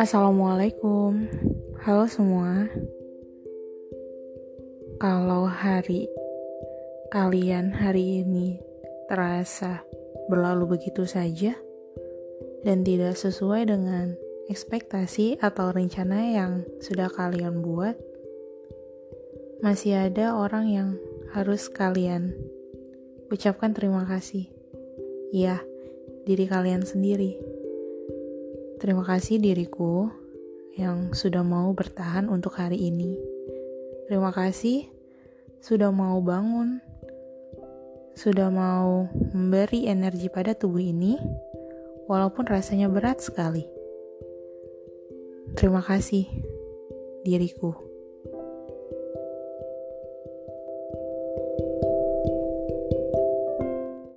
Assalamualaikum, halo semua. Kalau hari kalian hari ini terasa berlalu begitu saja dan tidak sesuai dengan ekspektasi atau rencana yang sudah kalian buat, masih ada orang yang harus kalian ucapkan terima kasih. Ya, diri kalian sendiri Terima kasih diriku yang sudah mau bertahan untuk hari ini. Terima kasih sudah mau bangun, sudah mau memberi energi pada tubuh ini, walaupun rasanya berat sekali. Terima kasih, diriku.